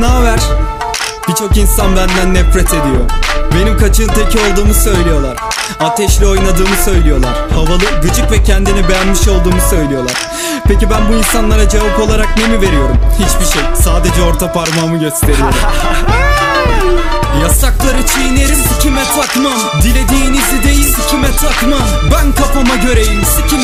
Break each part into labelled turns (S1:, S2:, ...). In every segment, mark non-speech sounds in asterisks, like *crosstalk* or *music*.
S1: Ne haber? Birçok insan benden nefret ediyor. Benim kaçığın teki olduğumu söylüyorlar. Ateşle oynadığımı söylüyorlar. Havalı, gıcık ve kendini beğenmiş olduğumu söylüyorlar. Peki ben bu insanlara cevap olarak ne mi veriyorum? Hiçbir şey. Sadece orta parmağımı gösteriyorum. *laughs* Yasakları çiğnerim sikime takmam Dilediğinizi değil sikime takmam Ben kafama göreyim sikime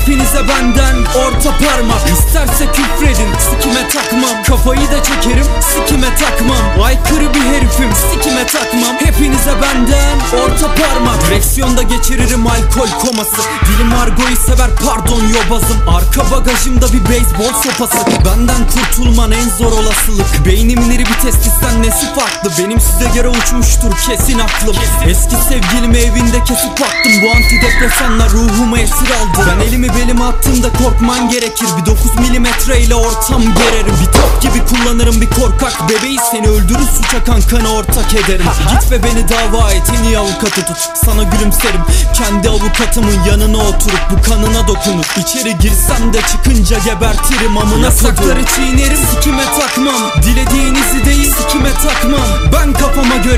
S1: Hepinize benden orta parmak. İsterse küfredin sikime takmam. Kafayı da çekerim sikime takmam. Aykırı bir herifim sikime takmam. Hepinize benden orta parmak. Direksiyonda geçiririm alkol koması. Dilim argoyu sever pardon yobazım. Arka bagajımda bir beyzbol sopası. Benden kurtulman en zor olasılık. Beynimin testisten nesi farklı. Benim size göre uçmuştur kesin aklım. Eski sevgilimi evinde kesip attım Bu antidepresanlar ruhumu esir aldı Ben elimi belime attığımda korkman gerekir. Bir 9 milimetre ile ortam gererim. Bir top gibi kullanırım bir korkak bebeği. Seni öldürür suça kankana ortak ederim. Git ve beni dava et en iyi avukatı tut. Sana gülümserim kendi avukatımın yanına oturup Bu kanına dokunur. İçeri girsem de çıkınca gebertirim amına Yasakları çiğnerim sikime takmam. Dilediğinizi değil sikime takmam? Ben kafama Hepinize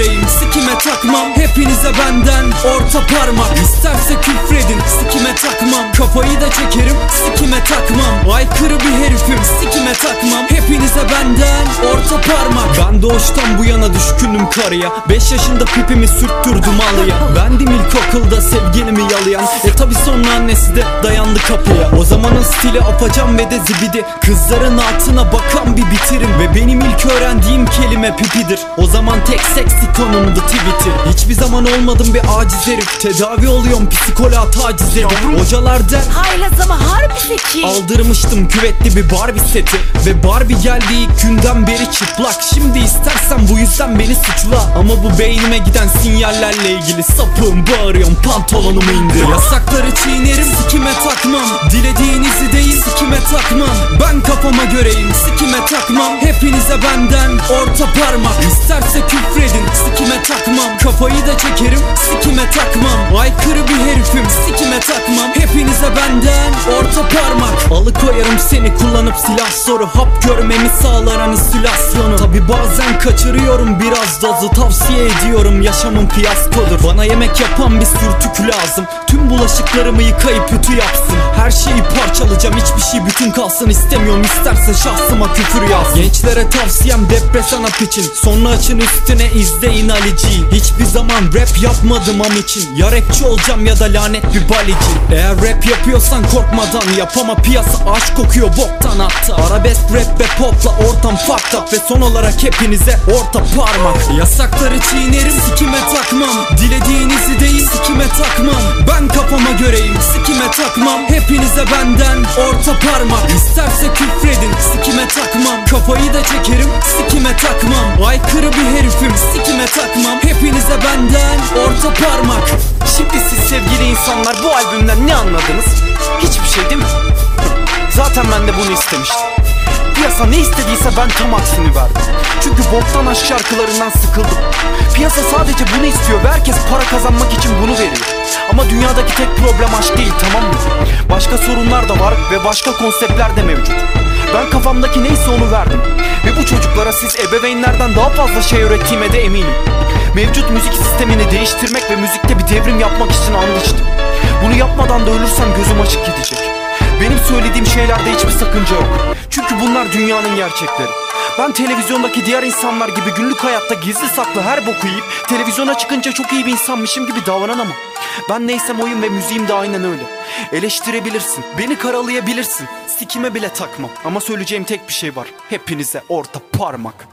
S1: benden orta parmak. İsterse küfredin sikime takmam. Kafayı da çekerim sikime takmam. Aykırı bir herifim sikime takmam. Hepinize benden orta parmak. Ben doğuştan bu yana düşkünüm karıya. 5 yaşında pipimi sürttürdüm alıya. Bendim ilkokulda sevgilimi yalayan. E tabi sonra annesi de dayandı kapıya. O zamanın stili apacan ve de zibidi. Kızların altına bakan bir bitirim. Ve benim ilk öğrendiğim kelime pipidir. O zaman tek seksi konumdu tweet'i Hiçbir zaman olmadım bir aciz herif. Tedavi oluyorum psikoloğa taciz herif. Hocalar der
S2: Haylaz ama harbi zeki.
S1: Aldırmıştım küvetli bir Barbie seti. Ve Barbie geldiği ilk günden beri çıplak. Şimdi istersen bu yüzden beni suçla. Ama bu beynime giden sinyallerle ilgili Sapığım bağırıyorum pantolonumu indir. Yasakları çiğnerim sikime takmam. Dilediğinizi değil sikime takmam. Ben kafama göreyim sikime takmam. Hepinize benden orta parmak. İsterse küfredin sikime takmam. Kafayı da çekerim sikime takmam. Aykırı bir herifim sikime takmam. Hepinize benden orta parmak. Alıkoyarım seni kullanıp silah soru Hap görmemi sağlar anisilasyonu Tabi bazen kaçırıyorum biraz dozı Tavsiye ediyorum. Yaşamın fiyaskodur. Bana yemek yapan bir sürtük lazım. Tüm bulaşıklarımı yıkayıp ütü yapsın Her şeyi parçalayacağım hiçbir şey bütün kalsın istemiyorum. İsterse şahsıma küfür yaz. Gençlere tavsiyem depresan hap için. Sonra açın üstüne izleyin Alici'yi Hiçbir zaman rap yapmadım am için. Ya rapçi olacağım ya da lanet bir balici. Eğer rap yapıyorsan korkmadan yap ama piyasa aşk kokuyor boktan hatta Arabesk rap ve popla ortam fucked up. Ve son olarak hepinize orta parmak. Yasakları çiğnerim sikime takmam. Dilediğinizi değil sikime takmam göreyim sikime takmam Hepinize benden orta parmak İsterse küfredin sikime takmam Kafayı da çekerim sikime takmam Aykırı bir herifim sikime takmam Hepinize benden orta parmak
S3: Şimdi siz sevgili insanlar bu albümden ne anladınız? Hiçbir şey değil mi? Zaten ben de bunu istemiştim. Piyasa ne istediyse ben tam aksini verdim. Çünkü boktan aşk şarkılarından sıkıldım. Piyasa sadece bunu istiyor ve herkes para kazanmak için bunu veriyor. Ama dünyadaki tek problem aşk değil tamam mı? Başka sorunlar da var ve başka konseptler de mevcut. Ben kafamdaki neyse onu verdim. Ve bu çocuklara siz ebeveynlerden daha fazla şey öğrettiğime de eminim. Mevcut müzik sistemini değiştirmek ve müzikte bir devrim yapmak için and içtim. Bunu yapmadan da ölürsem gözüm açık gidecek. Benim söylediğim şeylerde hiçbir sakınca yok. Çünkü bunlar dünyanın gerçekleri. Ben televizyondaki diğer insanlar gibi günlük hayatta gizli saklı her boku yiyip televizyona çıkınca çok iyi bir insanmışım gibi davranamam. Ben neysem oyun ve müziğim de aynen öyle. Eleştirebilirsin, beni karalayabilirsin, sikime bile takmam. Ama söyleyeceğim tek bir şey var. Hepinize orta parmak.